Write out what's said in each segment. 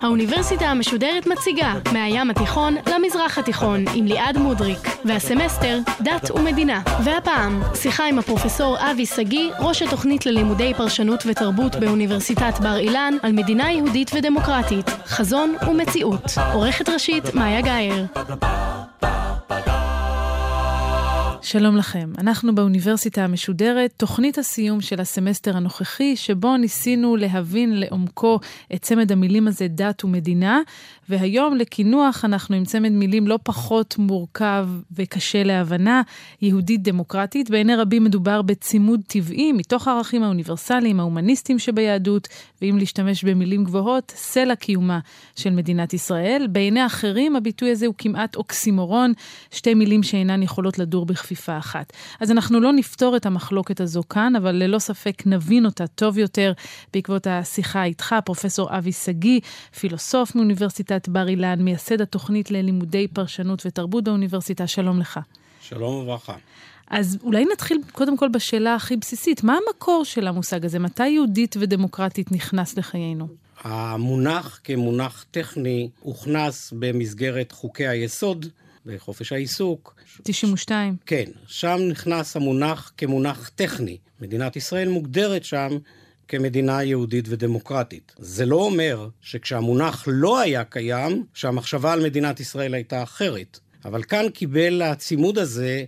האוניברסיטה המשודרת מציגה מהים התיכון למזרח התיכון עם ליעד מודריק והסמסטר דת ומדינה. והפעם שיחה עם הפרופסור אבי שגיא ראש התוכנית ללימודי פרשנות ותרבות באוניברסיטת בר אילן על מדינה יהודית ודמוקרטית חזון ומציאות. עורכת ראשית מאיה גאייר שלום לכם, אנחנו באוניברסיטה המשודרת, תוכנית הסיום של הסמסטר הנוכחי, שבו ניסינו להבין לעומקו את צמד המילים הזה דת ומדינה, והיום לקינוח אנחנו עם צמד מילים לא פחות מורכב וקשה להבנה, יהודית דמוקרטית. בעיני רבים מדובר בצימוד טבעי מתוך הערכים האוניברסליים, ההומניסטיים שביהדות, ואם להשתמש במילים גבוהות, סלע קיומה של מדינת ישראל. בעיני אחרים הביטוי הזה הוא כמעט אוקסימורון, שתי מילים שאינן יכולות לדור בכפיפה אחת. אז אנחנו לא נפתור את המחלוקת הזו כאן, אבל ללא ספק נבין אותה טוב יותר בעקבות השיחה איתך, פרופסור אבי שגיא, פילוסוף מאוניברסיטת בר אילן, מייסד התוכנית ללימודי פרשנות ותרבות באוניברסיטה. שלום לך. שלום וברכה. אז אולי נתחיל קודם כל בשאלה הכי בסיסית, מה המקור של המושג הזה? מתי יהודית ודמוקרטית נכנס לחיינו? המונח כמונח טכני הוכנס במסגרת חוקי היסוד בחופש העיסוק. 92. כן, שם נכנס המונח כמונח טכני. מדינת ישראל מוגדרת שם כמדינה יהודית ודמוקרטית. זה לא אומר שכשהמונח לא היה קיים, שהמחשבה על מדינת ישראל הייתה אחרת. אבל כאן קיבל הצימוד הזה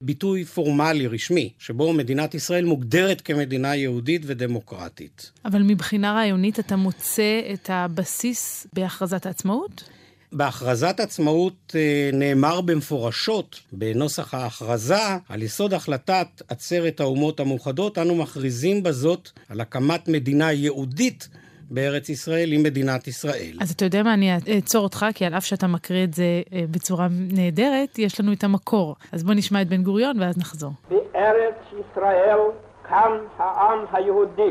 ביטוי פורמלי, רשמי, שבו מדינת ישראל מוגדרת כמדינה יהודית ודמוקרטית. אבל מבחינה רעיונית אתה מוצא את הבסיס בהכרזת העצמאות? בהכרזת עצמאות אה, נאמר במפורשות בנוסח ההכרזה על יסוד החלטת עצרת האומות המאוחדות, אנו מכריזים בזאת על הקמת מדינה יהודית בארץ ישראל עם מדינת ישראל. אז אתה יודע מה, אני אעצור אותך, כי על אף שאתה מקריא את זה אה, בצורה נהדרת, יש לנו את המקור. אז בוא נשמע את בן גוריון ואז נחזור. בארץ ישראל קם העם היהודי,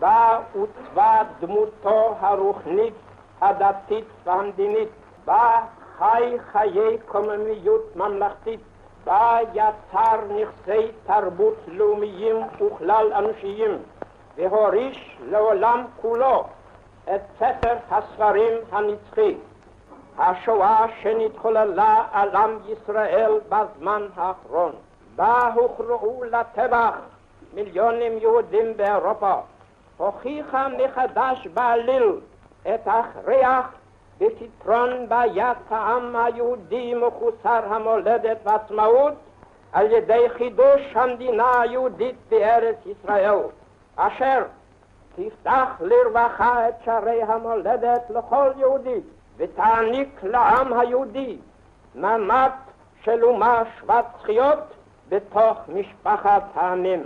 בה עוצבה דמותו הרוחנית, הדתית והמדינית. בה חי חיי קוממיות ממלכתית, בה יצר נכסי תרבות לאומיים וכלל אנושיים, והוריש לעולם כולו את ספר הספרים הנצחי, השואה שנתחוללה על עם ישראל בזמן האחרון. בה הוכרעו לטבח מיליונים יהודים באירופה, הוכיחה מחדש בעליל את הכרח בפתרון בעיית העם היהודי מחוסר המולדת ועצמאות על ידי חידוש המדינה היהודית בארץ ישראל, אשר תפתח לרווחה את שערי המולדת לכל יהודי ותעניק לעם היהודי ממד של אומה שוות זכויות בתוך משפחת העמים.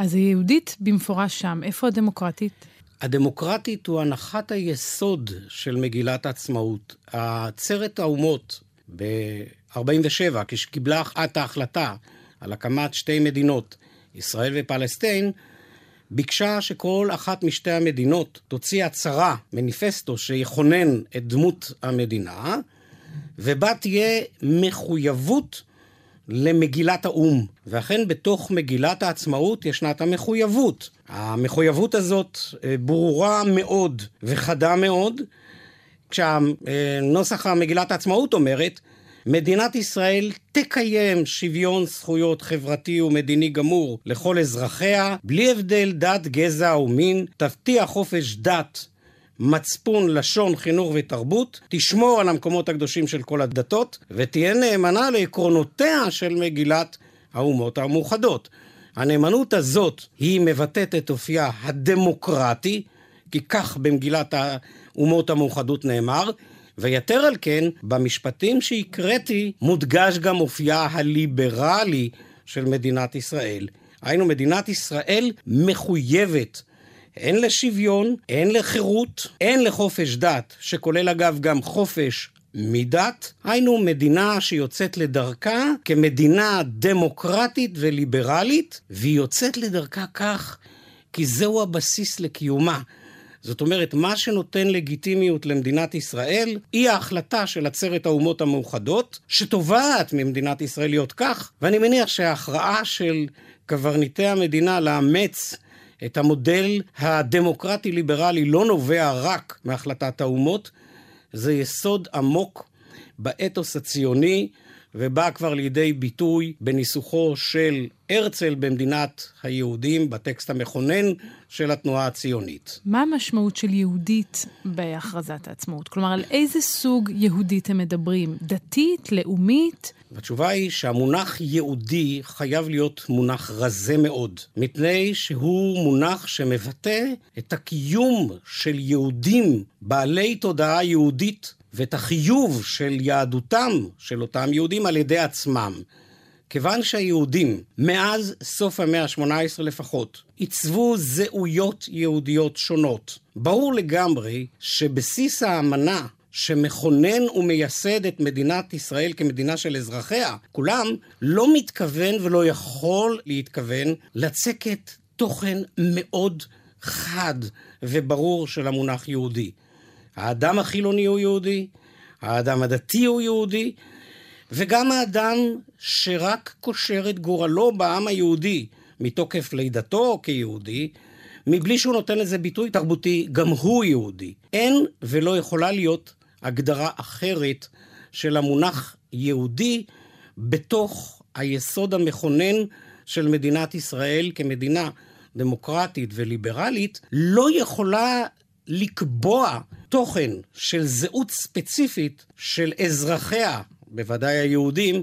אז היהודית במפורש שם, איפה הדמוקרטית? הדמוקרטית הוא הנחת היסוד של מגילת העצמאות. עצרת האומות ב-47, כשקיבלה את ההחלטה על הקמת שתי מדינות, ישראל ופלסטין, ביקשה שכל אחת משתי המדינות תוציא הצהרה, מניפסטו, שיכונן את דמות המדינה, ובה תהיה מחויבות למגילת האו"ם. ואכן בתוך מגילת העצמאות ישנה את המחויבות. המחויבות הזאת אה, ברורה מאוד וחדה מאוד, כשהנוסח המגילת העצמאות אומרת, מדינת ישראל תקיים שוויון זכויות חברתי ומדיני גמור לכל אזרחיה, בלי הבדל דת, גזע ומין, תבטיח חופש דת מצפון, לשון, חינוך ותרבות, תשמור על המקומות הקדושים של כל הדתות, ותהיה נאמנה לעקרונותיה של מגילת האומות המאוחדות. הנאמנות הזאת היא מבטאת את אופייה הדמוקרטי, כי כך במגילת האומות המאוחדות נאמר, ויתר על כן, במשפטים שהקראתי מודגש גם אופייה הליברלי של מדינת ישראל. היינו, מדינת ישראל מחויבת הן לשוויון, הן לחירות, הן לחופש דת, שכולל אגב גם חופש מדת, היינו מדינה שיוצאת לדרכה כמדינה דמוקרטית וליברלית, והיא יוצאת לדרכה כך כי זהו הבסיס לקיומה. זאת אומרת, מה שנותן לגיטימיות למדינת ישראל, היא ההחלטה של עצרת האומות המאוחדות, שתובעת ממדינת ישראל להיות כך, ואני מניח שההכרעה של קברניטי המדינה לאמץ את המודל הדמוקרטי-ליברלי לא נובע רק מהחלטת האומות, זה יסוד עמוק באתוס הציוני, ובא כבר לידי ביטוי בניסוחו של הרצל במדינת היהודים, בטקסט המכונן של התנועה הציונית. מה המשמעות של יהודית בהכרזת העצמאות? כלומר, על איזה סוג יהודית הם מדברים? דתית? לאומית? התשובה היא שהמונח יהודי חייב להיות מונח רזה מאוד, מפני שהוא מונח שמבטא את הקיום של יהודים בעלי תודעה יהודית ואת החיוב של יהדותם של אותם יהודים על ידי עצמם. כיוון שהיהודים, מאז סוף המאה ה-18 לפחות, עיצבו זהויות יהודיות שונות, ברור לגמרי שבסיס האמנה שמכונן ומייסד את מדינת ישראל כמדינה של אזרחיה, כולם לא מתכוון ולא יכול להתכוון לצקת תוכן מאוד חד וברור של המונח יהודי. האדם החילוני הוא יהודי, האדם הדתי הוא יהודי, וגם האדם שרק קושר את גורלו בעם היהודי מתוקף לידתו כיהודי, מבלי שהוא נותן לזה ביטוי תרבותי, גם הוא יהודי. אין ולא יכולה להיות הגדרה אחרת של המונח יהודי בתוך היסוד המכונן של מדינת ישראל כמדינה דמוקרטית וליברלית, לא יכולה לקבוע תוכן של זהות ספציפית של אזרחיה, בוודאי היהודים,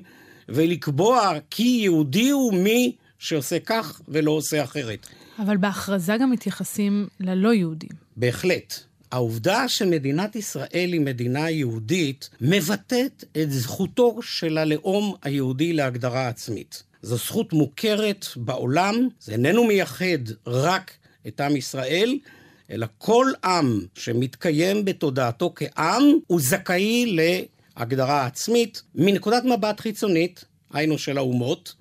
ולקבוע כי יהודי הוא מי שעושה כך ולא עושה אחרת. אבל בהכרזה גם מתייחסים ללא יהודים. בהחלט. העובדה שמדינת ישראל היא מדינה יהודית מבטאת את זכותו של הלאום היהודי להגדרה עצמית. זו זכות מוכרת בעולם, זה איננו מייחד רק את עם ישראל, אלא כל עם שמתקיים בתודעתו כעם, הוא זכאי להגדרה עצמית מנקודת מבט חיצונית, היינו של האומות.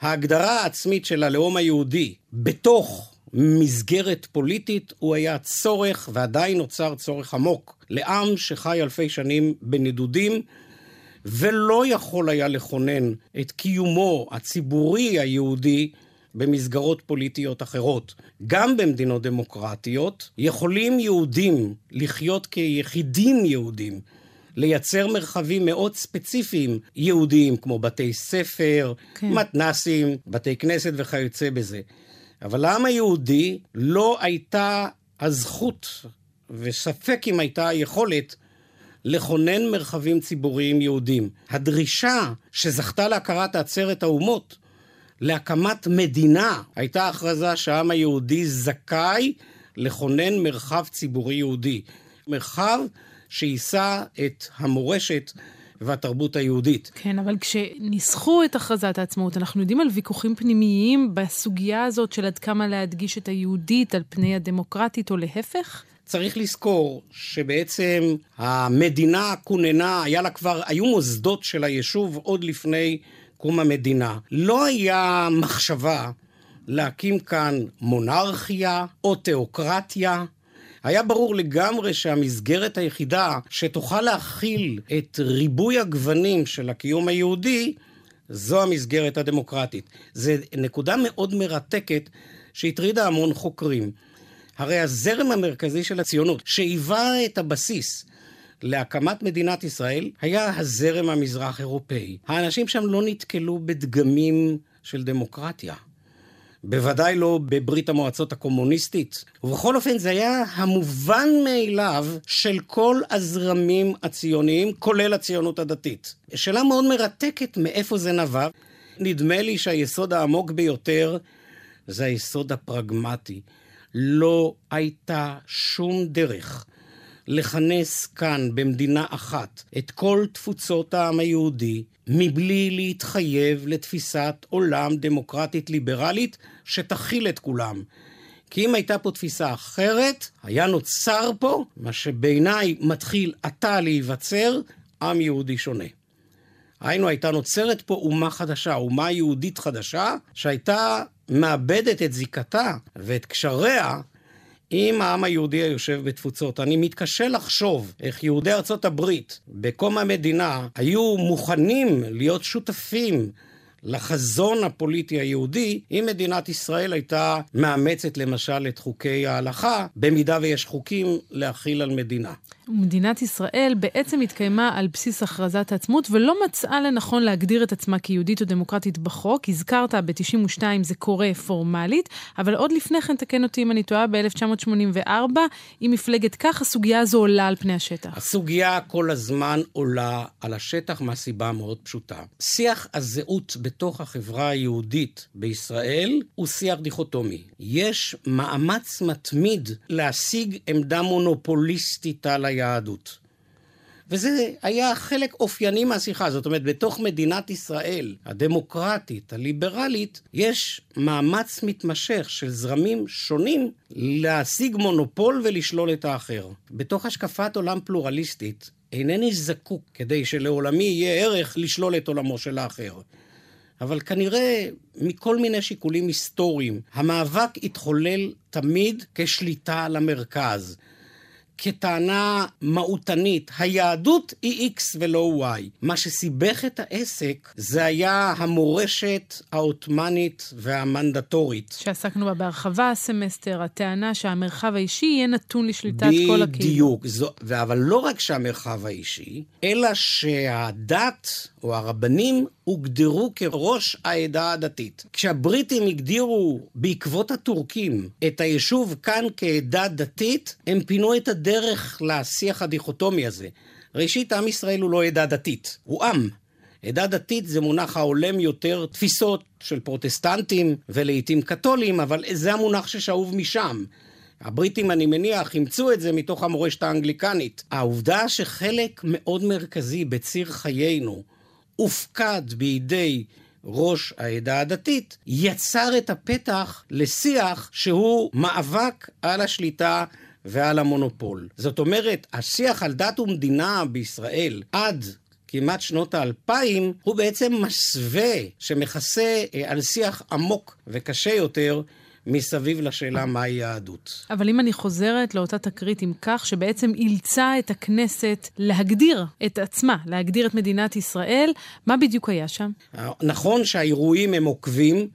ההגדרה העצמית של הלאום היהודי בתוך מסגרת פוליטית הוא היה צורך, ועדיין נוצר צורך עמוק, לעם שחי אלפי שנים בנדודים, ולא יכול היה לכונן את קיומו הציבורי היהודי במסגרות פוליטיות אחרות. גם במדינות דמוקרטיות יכולים יהודים לחיות כיחידים יהודים. לייצר מרחבים מאוד ספציפיים יהודיים, כמו בתי ספר, כן. מתנסים, בתי כנסת וכיוצא בזה. אבל לעם היהודי לא הייתה הזכות, וספק אם הייתה היכולת, לכונן מרחבים ציבוריים יהודיים. הדרישה שזכתה להכרת עצרת האומות להקמת מדינה הייתה הכרזה שהעם היהודי זכאי לכונן מרחב ציבורי יהודי. מרחב שיישא את המורשת והתרבות היהודית. כן, אבל כשניסחו את הכרזת העצמאות, אנחנו יודעים על ויכוחים פנימיים בסוגיה הזאת של עד כמה להדגיש את היהודית על פני הדמוקרטית, או להפך? צריך לזכור שבעצם המדינה כוננה, היה לה כבר, היו מוסדות של היישוב עוד לפני קום המדינה. לא היה מחשבה להקים כאן מונרכיה או תיאוקרטיה. היה ברור לגמרי שהמסגרת היחידה שתוכל להכיל את ריבוי הגוונים של הקיום היהודי, זו המסגרת הדמוקרטית. זו נקודה מאוד מרתקת שהטרידה המון חוקרים. הרי הזרם המרכזי של הציונות, שהיווה את הבסיס להקמת מדינת ישראל, היה הזרם המזרח אירופאי. האנשים שם לא נתקלו בדגמים של דמוקרטיה. בוודאי לא בברית המועצות הקומוניסטית. ובכל אופן זה היה המובן מאליו של כל הזרמים הציוניים, כולל הציונות הדתית. שאלה מאוד מרתקת מאיפה זה נבע. נדמה לי שהיסוד העמוק ביותר זה היסוד הפרגמטי. לא הייתה שום דרך לכנס כאן במדינה אחת את כל תפוצות העם היהודי מבלי להתחייב לתפיסת עולם דמוקרטית ליברלית שתכיל את כולם. כי אם הייתה פה תפיסה אחרת, היה נוצר פה, מה שבעיניי מתחיל עתה להיווצר, עם יהודי שונה. היינו, הייתה נוצרת פה אומה חדשה, אומה יהודית חדשה, שהייתה מאבדת את זיקתה ואת קשריה עם העם היהודי היושב בתפוצות. אני מתקשה לחשוב איך יהודי ארצות הברית בקום המדינה היו מוכנים להיות שותפים לחזון הפוליטי היהודי, אם מדינת ישראל הייתה מאמצת למשל את חוקי ההלכה, במידה ויש חוקים להכיל על מדינה. מדינת ישראל בעצם התקיימה על בסיס הכרזת העצמאות ולא מצאה לנכון להגדיר את עצמה כיהודית או דמוקרטית בחוק. הזכרת, ב-92 זה קורה פורמלית, אבל עוד לפני כן, תקן אותי אם אני טועה, ב-1984, עם מפלגת כך, הסוגיה הזו עולה על פני השטח. הסוגיה כל הזמן עולה על השטח מהסיבה מאוד פשוטה. שיח הזהות בתוך החברה היהודית בישראל הוא שיח דיכוטומי. יש מאמץ מתמיד להשיג עמדה מונופוליסטית על היהדות. וזה היה חלק אופייני מהשיחה. זאת אומרת, בתוך מדינת ישראל הדמוקרטית, הליברלית, יש מאמץ מתמשך של זרמים שונים להשיג מונופול ולשלול את האחר. בתוך השקפת עולם פלורליסטית, אינני זקוק כדי שלעולמי יהיה ערך לשלול את עולמו של האחר. אבל כנראה מכל מיני שיקולים היסטוריים, המאבק התחולל תמיד כשליטה על המרכז. כטענה מהותנית, היהדות היא X ולא Y. מה שסיבך את העסק זה היה המורשת העות'מאנית והמנדטורית. שעסקנו בה בהרחבה הסמסטר, הטענה שהמרחב האישי יהיה נתון לשליטת כל הקהילות. בדיוק, אבל לא רק שהמרחב האישי, אלא שהדת או הרבנים הוגדרו כראש העדה הדתית. כשהבריטים הגדירו בעקבות הטורקים את היישוב כאן כעדה דתית, הם פינו את הדרך לשיח הדיכוטומי הזה. ראשית, עם ישראל הוא לא עדה דתית, הוא עם. עדה דתית זה מונח ההולם יותר תפיסות של פרוטסטנטים ולעיתים קתולים, אבל זה המונח ששאוב משם. הבריטים, אני מניח, אימצו את זה מתוך המורשת האנגליקנית. העובדה שחלק מאוד מרכזי בציר חיינו הופקד בידי ראש העדה הדתית, יצר את הפתח לשיח שהוא מאבק על השליטה ועל המונופול. זאת אומרת, השיח על דת ומדינה בישראל עד כמעט שנות האלפיים, הוא בעצם מסווה שמכסה אה, על שיח עמוק וקשה יותר מסביב לשאלה מהי יהדות. אבל אם אני חוזרת לאותה תקרית עם כך שבעצם אילצה את הכנסת להגדיר את עצמה, להגדיר את מדינת ישראל, מה בדיוק היה שם? נכון שהאירועים הם עוקבים,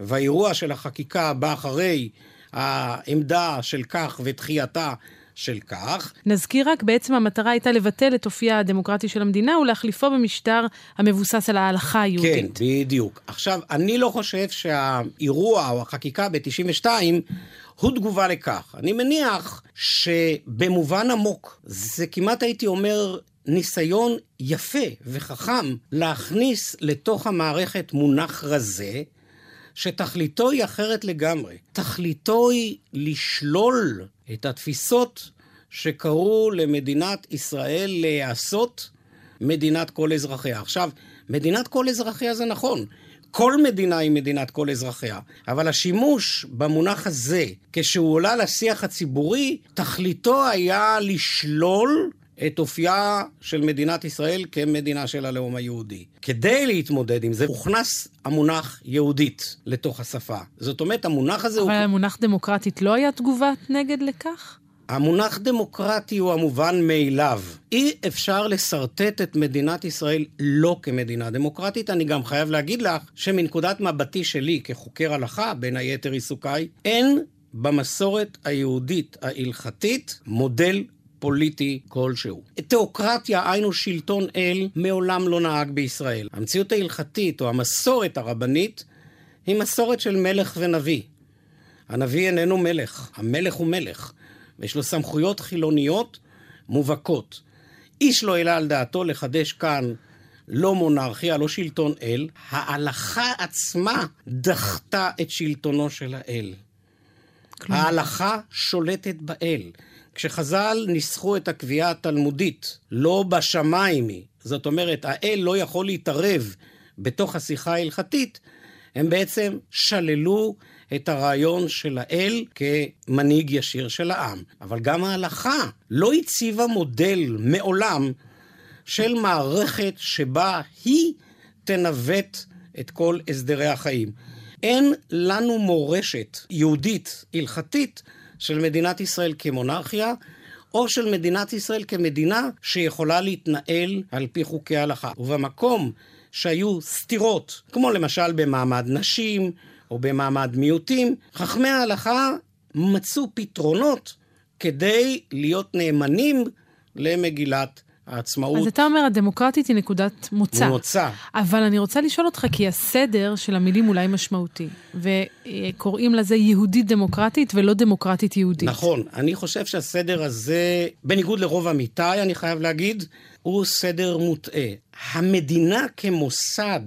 והאירוע של החקיקה בא אחרי העמדה של כך ודחייתה של כך. נזכיר רק, בעצם המטרה הייתה לבטל את אופייה הדמוקרטי של המדינה ולהחליפו במשטר המבוסס על ההלכה היהודית. כן, בדיוק. עכשיו, אני לא חושב שהאירוע או החקיקה ב-92 הוא תגובה לכך. אני מניח שבמובן עמוק, זה כמעט הייתי אומר ניסיון יפה וחכם להכניס לתוך המערכת מונח רזה, שתכליתו היא אחרת לגמרי. תכליתו היא לשלול את התפיסות שקראו למדינת ישראל להיעשות מדינת כל אזרחיה. עכשיו, מדינת כל אזרחיה זה נכון. כל מדינה היא מדינת כל אזרחיה, אבל השימוש במונח הזה, כשהוא עולה לשיח הציבורי, תכליתו היה לשלול את אופייה של מדינת ישראל כמדינה של הלאום היהודי. כדי להתמודד עם זה, הוכנס המונח יהודית לתוך השפה. זאת אומרת, המונח הזה אבל הוא... אבל המונח דמוקרטית לא היה תגובת נגד לכך? המונח דמוקרטי הוא המובן מאליו. אי אפשר לשרטט את מדינת ישראל לא כמדינה דמוקרטית. אני גם חייב להגיד לך שמנקודת מבטי שלי כחוקר הלכה, בין היתר עיסוקיי, אין במסורת היהודית ההלכתית מודל פוליטי כלשהו. תיאוקרטיה, היינו שלטון אל, מעולם לא נהג בישראל. המציאות ההלכתית או המסורת הרבנית היא מסורת של מלך ונביא. הנביא איננו מלך, המלך הוא מלך, ויש לו סמכויות חילוניות מובהקות. איש לא העלה על דעתו לחדש כאן לא מונרכיה, לא שלטון אל. ההלכה עצמה דחתה את שלטונו של האל. ההלכה שולטת באל. כשחז"ל ניסחו את הקביעה התלמודית, לא בשמיים היא, זאת אומרת, האל לא יכול להתערב בתוך השיחה ההלכתית, הם בעצם שללו את הרעיון של האל כמנהיג ישיר של העם. אבל גם ההלכה לא הציבה מודל מעולם של מערכת שבה היא תנווט את כל הסדרי החיים. אין לנו מורשת יהודית, הלכתית, של מדינת ישראל כמונרכיה, או של מדינת ישראל כמדינה שיכולה להתנהל על פי חוקי ההלכה. ובמקום שהיו סתירות, כמו למשל במעמד נשים או במעמד מיעוטים, חכמי ההלכה מצאו פתרונות כדי להיות נאמנים למגילת העצמאות. אז אתה אומר, הדמוקרטית היא נקודת מוצא. מוצא. אבל אני רוצה לשאול אותך, כי הסדר של המילים אולי משמעותי, וקוראים לזה יהודית דמוקרטית ולא דמוקרטית יהודית. נכון. אני חושב שהסדר הזה, בניגוד לרוב עמיתיי, אני חייב להגיד, הוא סדר מוטעה. המדינה כמוסד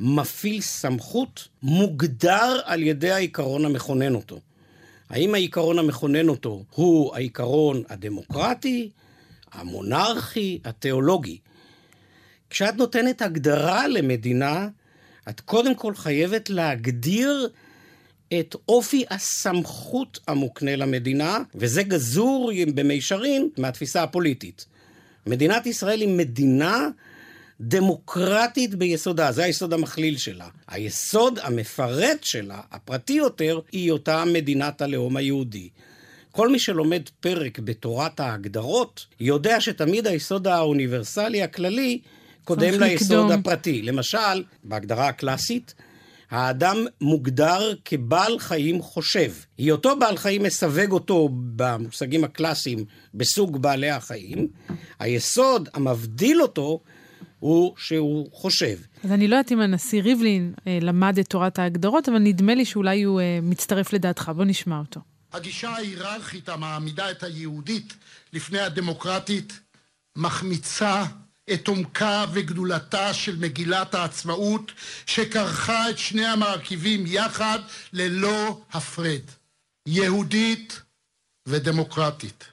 מפעיל סמכות מוגדר על ידי העיקרון המכונן אותו. האם העיקרון המכונן אותו הוא העיקרון הדמוקרטי, המונרכי, התיאולוגי? כשאת נותנת הגדרה למדינה, את קודם כל חייבת להגדיר את אופי הסמכות המוקנה למדינה, וזה גזור במישרין מהתפיסה הפוליטית. מדינת ישראל היא מדינה דמוקרטית ביסודה, זה היסוד המכליל שלה. היסוד המפרט שלה, הפרטי יותר, היא אותה מדינת הלאום היהודי. כל מי שלומד פרק בתורת ההגדרות, יודע שתמיד היסוד האוניברסלי הכללי קודם ליסוד לקדום. הפרטי. למשל, בהגדרה הקלאסית, האדם מוגדר כבעל חיים חושב. היותו בעל חיים מסווג אותו במושגים הקלאסיים בסוג בעלי החיים. היסוד המבדיל אותו הוא שהוא חושב. אז אני לא יודעת אם הנשיא ריבלין אה, למד את תורת ההגדרות, אבל נדמה לי שאולי הוא אה, מצטרף לדעתך. בוא נשמע אותו. הגישה ההיררכית המעמידה את היהודית לפני הדמוקרטית מחמיצה את עומקה וגדולתה של מגילת העצמאות שכרכה את שני המרכיבים יחד ללא הפרד. יהודית ודמוקרטית.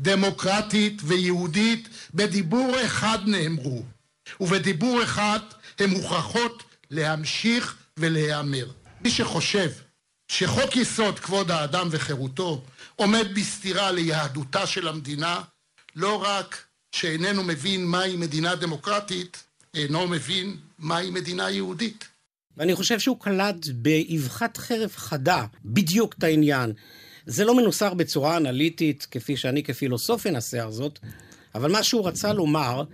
דמוקרטית ויהודית בדיבור אחד נאמרו, ובדיבור אחד הן מוכרחות להמשיך ולהיאמר. מי שחושב שחוק יסוד כבוד האדם וחירותו עומד בסתירה ליהדותה של המדינה, לא רק שאיננו מבין מהי מדינה דמוקרטית, אינו מבין מהי מדינה יהודית. ואני חושב שהוא קלט באבחת חרב חדה בדיוק את העניין. זה לא מנוסח בצורה אנליטית, כפי שאני כפילוסוף אנסח זאת, אבל מה שהוא רצה לומר,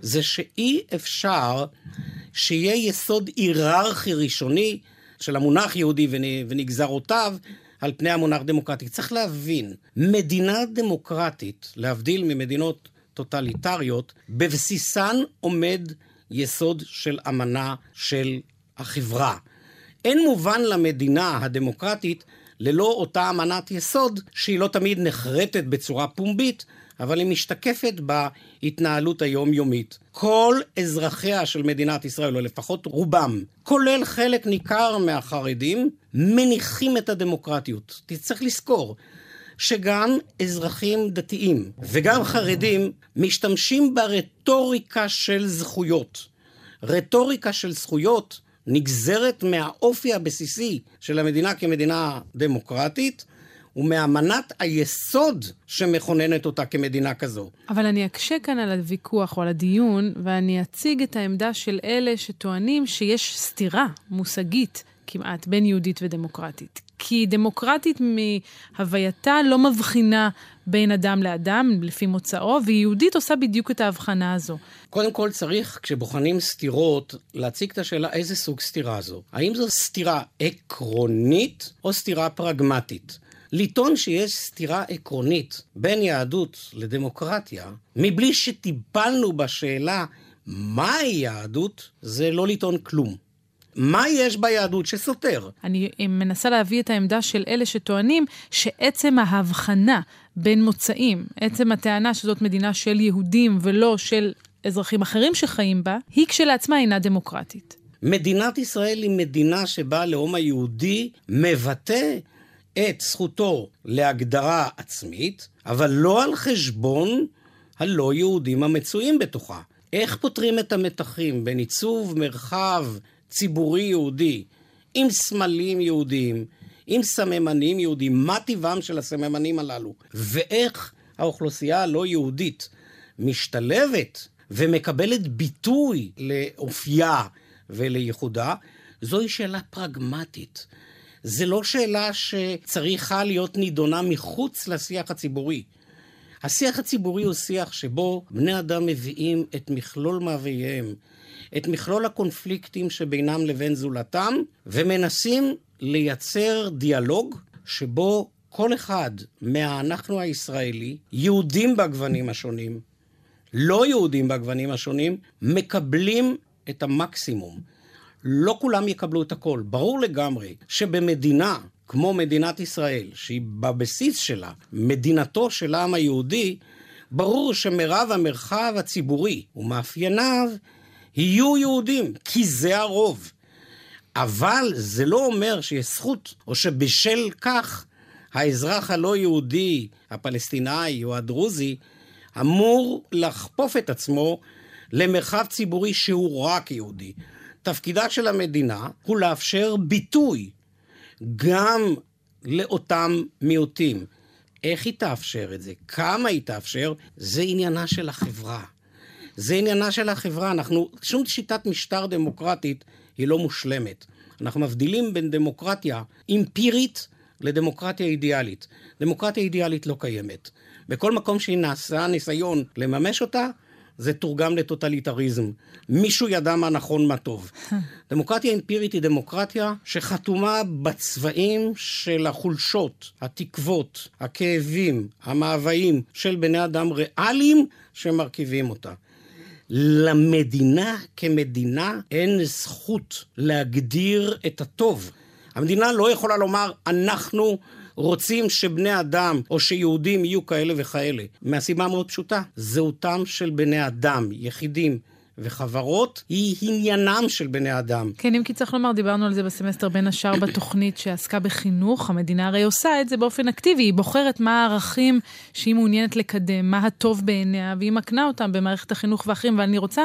זה שאי אפשר שיהיה יסוד היררכי ראשוני של המונח יהודי ונגזרותיו על פני המונח דמוקרטי. צריך להבין, מדינה דמוקרטית, להבדיל ממדינות טוטליטריות, בבסיסן עומד יסוד של אמנה של החברה. אין מובן למדינה הדמוקרטית ללא אותה אמנת יסוד, שהיא לא תמיד נחרטת בצורה פומבית, אבל היא משתקפת בהתנהלות היומיומית. כל אזרחיה של מדינת ישראל, או לפחות רובם, כולל חלק ניכר מהחרדים, מניחים את הדמוקרטיות. תצטרך לזכור. שגם אזרחים דתיים וגם חרדים משתמשים ברטוריקה של זכויות. רטוריקה של זכויות נגזרת מהאופי הבסיסי של המדינה כמדינה דמוקרטית, ומאמנת היסוד שמכוננת אותה כמדינה כזו. אבל אני אקשה כאן על הוויכוח או על הדיון, ואני אציג את העמדה של אלה שטוענים שיש סתירה מושגית כמעט בין יהודית ודמוקרטית. כי דמוקרטית מהווייתה לא מבחינה בין אדם לאדם לפי מוצאו, ויהודית עושה בדיוק את ההבחנה הזו. קודם כל צריך, כשבוחנים סתירות, להציג את השאלה איזה סוג סתירה זו. האם זו סתירה עקרונית או סתירה פרגמטית? לטעון שיש סתירה עקרונית בין יהדות לדמוקרטיה, מבלי שטיפלנו בשאלה מהי יהדות, זה לא לטעון כלום. מה יש ביהדות שסותר? אני מנסה להביא את העמדה של אלה שטוענים שעצם ההבחנה בין מוצאים, עצם הטענה שזאת מדינה של יהודים ולא של אזרחים אחרים שחיים בה, היא כשלעצמה אינה דמוקרטית. מדינת ישראל היא מדינה שבה הלאום היהודי מבטא את זכותו להגדרה עצמית, אבל לא על חשבון הלא יהודים המצויים בתוכה. איך פותרים את המתחים בין עיצוב מרחב ציבורי יהודי, עם סמלים יהודיים, עם סממנים יהודיים, מה טיבם של הסממנים הללו, ואיך האוכלוסייה הלא יהודית משתלבת ומקבלת ביטוי לאופייה ולייחודה, זוהי שאלה פרגמטית. זו לא שאלה שצריכה להיות נידונה מחוץ לשיח הציבורי. השיח הציבורי הוא שיח שבו בני אדם מביאים את מכלול מאווייהם, את מכלול הקונפליקטים שבינם לבין זולתם, ומנסים לייצר דיאלוג שבו כל אחד מהאנחנו הישראלי, יהודים בגוונים השונים, לא יהודים בגוונים השונים, מקבלים את המקסימום. לא כולם יקבלו את הכל. ברור לגמרי שבמדינה כמו מדינת ישראל, שהיא בבסיס שלה מדינתו של העם היהודי, ברור שמרב המרחב הציבורי ומאפייניו יהיו יהודים, כי זה הרוב. אבל זה לא אומר שיש זכות, או שבשל כך האזרח הלא יהודי, הפלסטיני או הדרוזי, אמור לחפוף את עצמו למרחב ציבורי שהוא רק יהודי. תפקידה של המדינה הוא לאפשר ביטוי גם לאותם מיעוטים. איך היא תאפשר את זה? כמה היא תאפשר? זה עניינה של החברה. זה עניינה של החברה. אנחנו, שום שיטת משטר דמוקרטית היא לא מושלמת. אנחנו מבדילים בין דמוקרטיה אמפירית לדמוקרטיה אידיאלית. דמוקרטיה אידיאלית לא קיימת. בכל מקום שנעשה ניסיון לממש אותה, זה תורגם לטוטליטריזם. מישהו ידע מה נכון, מה טוב. דמוקרטיה אמפירית היא דמוקרטיה שחתומה בצבעים של החולשות, התקוות, הכאבים, המאוויים של בני אדם ריאליים שמרכיבים אותה. למדינה כמדינה אין זכות להגדיר את הטוב. המדינה לא יכולה לומר, אנחנו רוצים שבני אדם או שיהודים יהיו כאלה וכאלה. מהסיבה מאוד פשוטה, זהותם של בני אדם, יחידים. וחברות היא עניינם של בני אדם. כן, אם כי צריך לומר, דיברנו על זה בסמסטר בין השאר בתוכנית שעסקה בחינוך. המדינה הרי עושה את זה באופן אקטיבי, היא בוחרת מה הערכים שהיא מעוניינת לקדם, מה הטוב בעיניה, והיא מקנה אותם במערכת החינוך ואחרים. אבל אני רוצה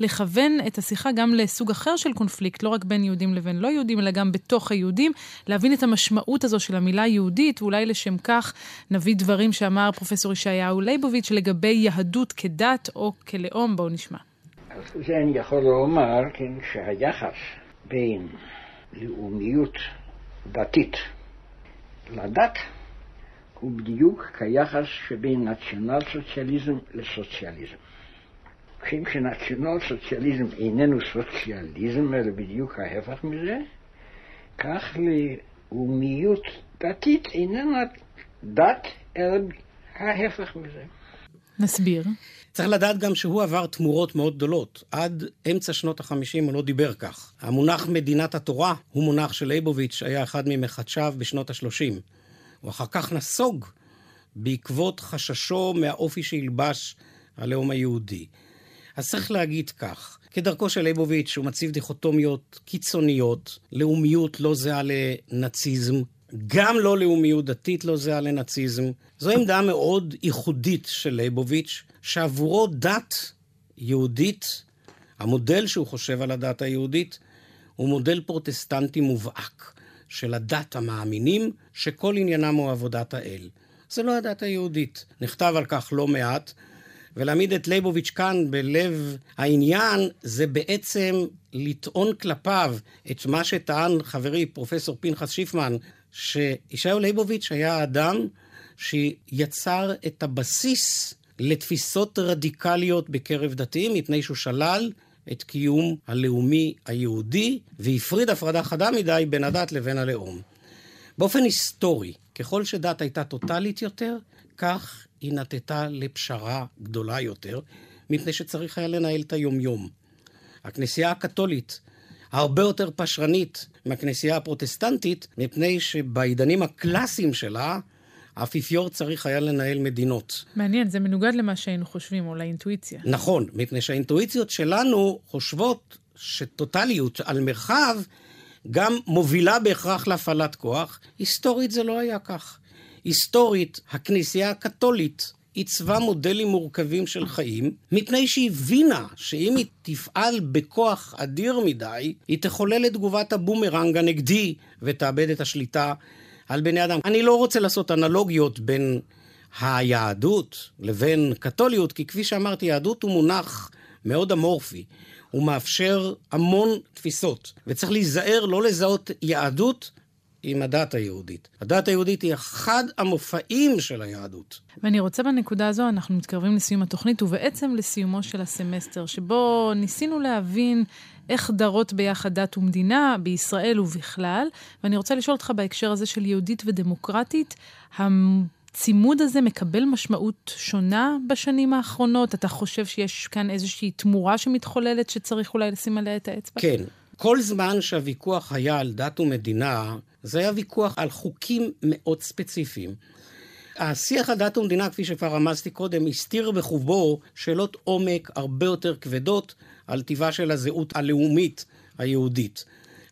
לכוון את השיחה גם לסוג אחר של קונפליקט, לא רק בין יהודים לבין לא יהודים, אלא גם בתוך היהודים, להבין את המשמעות הזו של המילה יהודית, ואולי לשם כך נביא דברים שאמר פרופסור ישעיהו ליבוביץ' לגבי יהדות כדת או כלאום. בואו נשמע. אז זה אני יכול לומר, כן, שהיחס בין לאומיות דתית לדת הוא בדיוק כיחס שבין נציונל סוציאליזם לסוציאליזם. כשם שנציונל סוציאליזם איננו סוציאליזם, אלא בדיוק ההפך מזה, כך לאומיות דתית איננה דת, אלא ההפך מזה. נסביר. צריך לדעת גם שהוא עבר תמורות מאוד גדולות. עד אמצע שנות החמישים הוא לא דיבר כך. המונח מדינת התורה הוא מונח של ליבוביץ', היה אחד ממחדשיו בשנות השלושים. הוא אחר כך נסוג בעקבות חששו מהאופי שילבש הלאום היהודי. אז צריך להגיד כך, כדרכו של ליבוביץ', הוא מציב דיכוטומיות קיצוניות, לאומיות לא זהה לנאציזם, גם לא לאומיות דתית לא זהה לנאציזם. זו עמדה מאוד ייחודית של ליבוביץ', שעבורו דת יהודית, המודל שהוא חושב על הדת היהודית, הוא מודל פרוטסטנטי מובהק של הדת המאמינים שכל עניינם הוא עבודת האל. זה לא הדת היהודית. נכתב על כך לא מעט, ולהעמיד את ליבוביץ' כאן בלב העניין, זה בעצם לטעון כלפיו את מה שטען חברי פרופסור פנחס שיפמן, שישעיהו ליבוביץ' היה האדם שיצר את הבסיס לתפיסות רדיקליות בקרב דתיים, מפני שהוא שלל את קיום הלאומי היהודי, והפריד הפרדה חדה מדי בין הדת לבין הלאום. באופן היסטורי, ככל שדת הייתה טוטאלית יותר, כך היא נטטה לפשרה גדולה יותר, מפני שצריך היה לנהל את היומיום. הכנסייה הקתולית הרבה יותר פשרנית מהכנסייה הפרוטסטנטית, מפני שבעידנים הקלאסיים שלה, האפיפיור צריך היה לנהל מדינות. מעניין, זה מנוגד למה שהיינו חושבים, או לאינטואיציה. נכון, מפני שהאינטואיציות שלנו חושבות שטוטליות על מרחב גם מובילה בהכרח להפעלת כוח. היסטורית זה לא היה כך. היסטורית, הכנסייה הקתולית עיצבה מודלים מורכבים של חיים, מפני שהיא הבינה שאם היא תפעל בכוח אדיר מדי, היא תחולל את תגובת הבומרנג הנגדי ותאבד את השליטה על בני אדם. אני לא רוצה לעשות אנלוגיות בין היהדות לבין קתוליות, כי כפי שאמרתי, יהדות הוא מונח מאוד אמורפי. הוא מאפשר המון תפיסות, וצריך להיזהר לא לזהות יהדות עם הדת היהודית. הדת היהודית היא אחד המופעים של היהדות. ואני רוצה בנקודה הזו, אנחנו מתקרבים לסיום התוכנית, ובעצם לסיומו של הסמסטר, שבו ניסינו להבין איך דרות ביחד דת ומדינה בישראל ובכלל, ואני רוצה לשאול אותך בהקשר הזה של יהודית ודמוקרטית, הצימוד הזה מקבל משמעות שונה בשנים האחרונות? אתה חושב שיש כאן איזושהי תמורה שמתחוללת שצריך אולי לשים עליה את האצבע? כן. כל זמן שהוויכוח היה על דת ומדינה, זה היה ויכוח על חוקים מאוד ספציפיים. השיח על דת ומדינה, כפי שכבר רמזתי קודם, הסתיר בחובו שאלות עומק הרבה יותר כבדות על טיבה של הזהות הלאומית היהודית.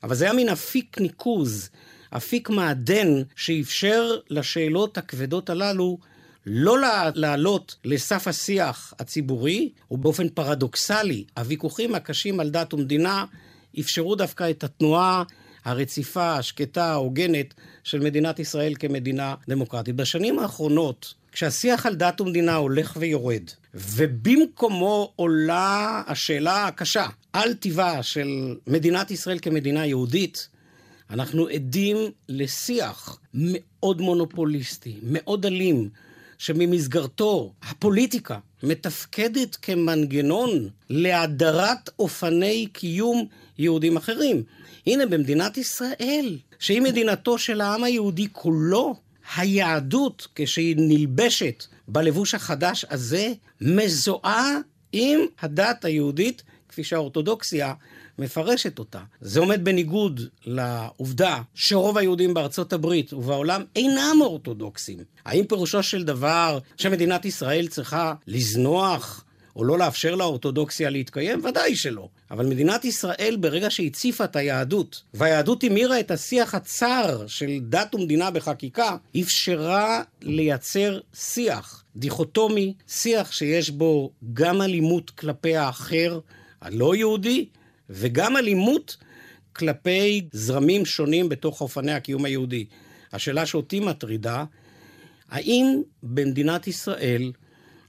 אבל זה היה מין אפיק ניקוז, אפיק מעדן, שאפשר לשאלות הכבדות הללו לא לעלות לסף השיח הציבורי, ובאופן פרדוקסלי, הוויכוחים הקשים על דת ומדינה אפשרו דווקא את התנועה הרציפה, השקטה, ההוגנת של מדינת ישראל כמדינה דמוקרטית. בשנים האחרונות, כשהשיח על דת ומדינה הולך ויורד, ובמקומו עולה השאלה הקשה על טיבה של מדינת ישראל כמדינה יהודית, אנחנו עדים לשיח מאוד מונופוליסטי, מאוד אלים, שממסגרתו הפוליטיקה מתפקדת כמנגנון להדרת אופני קיום יהודים אחרים. הנה, במדינת ישראל, שהיא מדינתו של העם היהודי כולו, היהדות, כשהיא נלבשת בלבוש החדש הזה, מזוהה עם הדת היהודית, כפי שהאורתודוקסיה מפרשת אותה. זה עומד בניגוד לעובדה שרוב היהודים בארצות הברית ובעולם אינם אורתודוקסים. האם פירושו של דבר שמדינת ישראל צריכה לזנוח או לא לאפשר לאורתודוקסיה להתקיים? ודאי שלא. אבל מדינת ישראל, ברגע שהציפה את היהדות, והיהדות המירה את השיח הצר של דת ומדינה בחקיקה, אפשרה לייצר שיח דיכוטומי, שיח שיש בו גם אלימות כלפי האחר, הלא יהודי, וגם אלימות כלפי זרמים שונים בתוך אופני הקיום היהודי. השאלה שאותי מטרידה, האם במדינת ישראל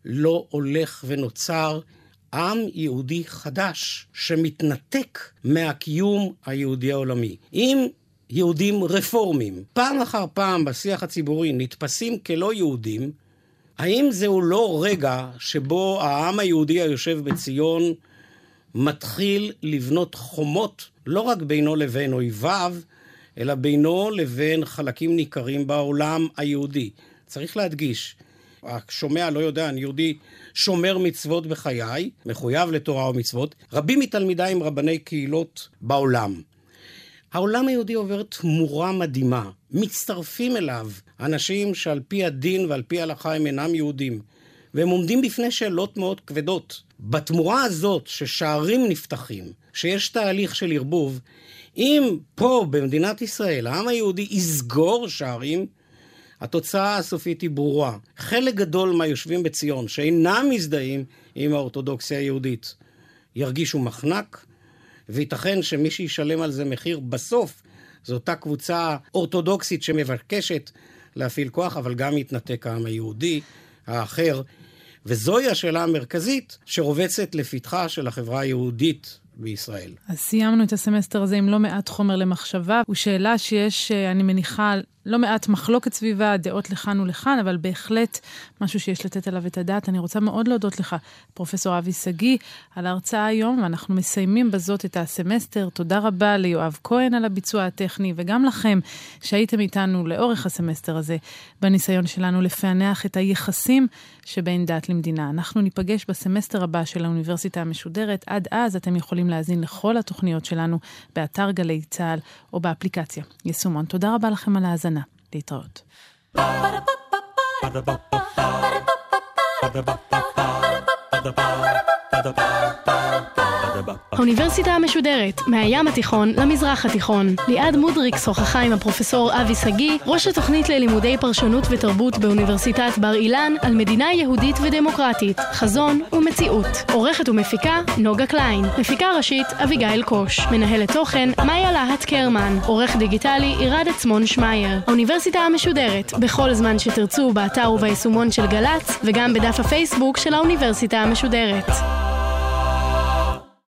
לא הולך ונוצר עם יהודי חדש שמתנתק מהקיום היהודי העולמי? אם יהודים רפורמים פעם אחר פעם בשיח הציבורי נתפסים כלא יהודים, האם זהו לא רגע שבו העם היהודי היושב בציון מתחיל לבנות חומות לא רק בינו לבין אויביו, אלא בינו לבין חלקים ניכרים בעולם היהודי. צריך להדגיש, השומע לא יודע, אני יהודי שומר מצוות בחיי, מחויב לתורה ומצוות, רבים מתלמידיי הם רבני קהילות בעולם. העולם היהודי עובר תמורה מדהימה. מצטרפים אליו אנשים שעל פי הדין ועל פי ההלכה הם אינם יהודים. והם עומדים בפני שאלות מאוד כבדות. בתמורה הזאת, ששערים נפתחים, שיש תהליך של ערבוב, אם פה במדינת ישראל העם היהודי יסגור שערים, התוצאה הסופית היא ברורה. חלק גדול מהיושבים בציון, שאינם מזדהים עם האורתודוקסיה היהודית, ירגישו מחנק, וייתכן שמי שישלם על זה מחיר בסוף, זו אותה קבוצה אורתודוקסית שמבקשת להפעיל כוח, אבל גם יתנתק העם היהודי האחר. וזוהי השאלה המרכזית שרובצת לפתחה של החברה היהודית בישראל. אז סיימנו את הסמסטר הזה עם לא מעט חומר למחשבה, ושאלה שיש, אה, אני מניחה, לא מעט מחלוקת סביבה, דעות לכאן ולכאן, אבל בהחלט משהו שיש לתת עליו את הדעת. אני רוצה מאוד להודות לך, פרופ' אבי שגיא, על ההרצאה היום, ואנחנו מסיימים בזאת את הסמסטר. תודה רבה ליואב כהן על הביצוע הטכני, וגם לכם שהייתם איתנו לאורך הסמסטר הזה, בניסיון שלנו לפענח את היחסים שבין דת למדינה. אנחנו ניפגש בסמסטר הבא של האוניברסיטה המשודרת. עד אז אתם יכולים להאזין לכל התוכניות שלנו באתר גלי צה"ל או באפליקציה יישומון. תודה רבה לכם על ההאזנה. להתראות. האוניברסיטה המשודרת, מהים התיכון למזרח התיכון. ליעד מודריק שוחחה עם הפרופסור אבי שגיא, ראש התוכנית ללימודי פרשנות ותרבות באוניברסיטת בר אילן, על מדינה יהודית ודמוקרטית, חזון ומציאות. עורכת ומפיקה, נוגה קליין. מפיקה ראשית, אביגיל קוש. מנהלת תוכן, מאיה להט קרמן. עורך דיגיטלי, עירד עצמון שמייר. האוניברסיטה המשודרת, בכל זמן שתרצו, באתר וביישומון של גל"צ, וגם בדף הפייסבוק של האוניברסיטה המשודרת.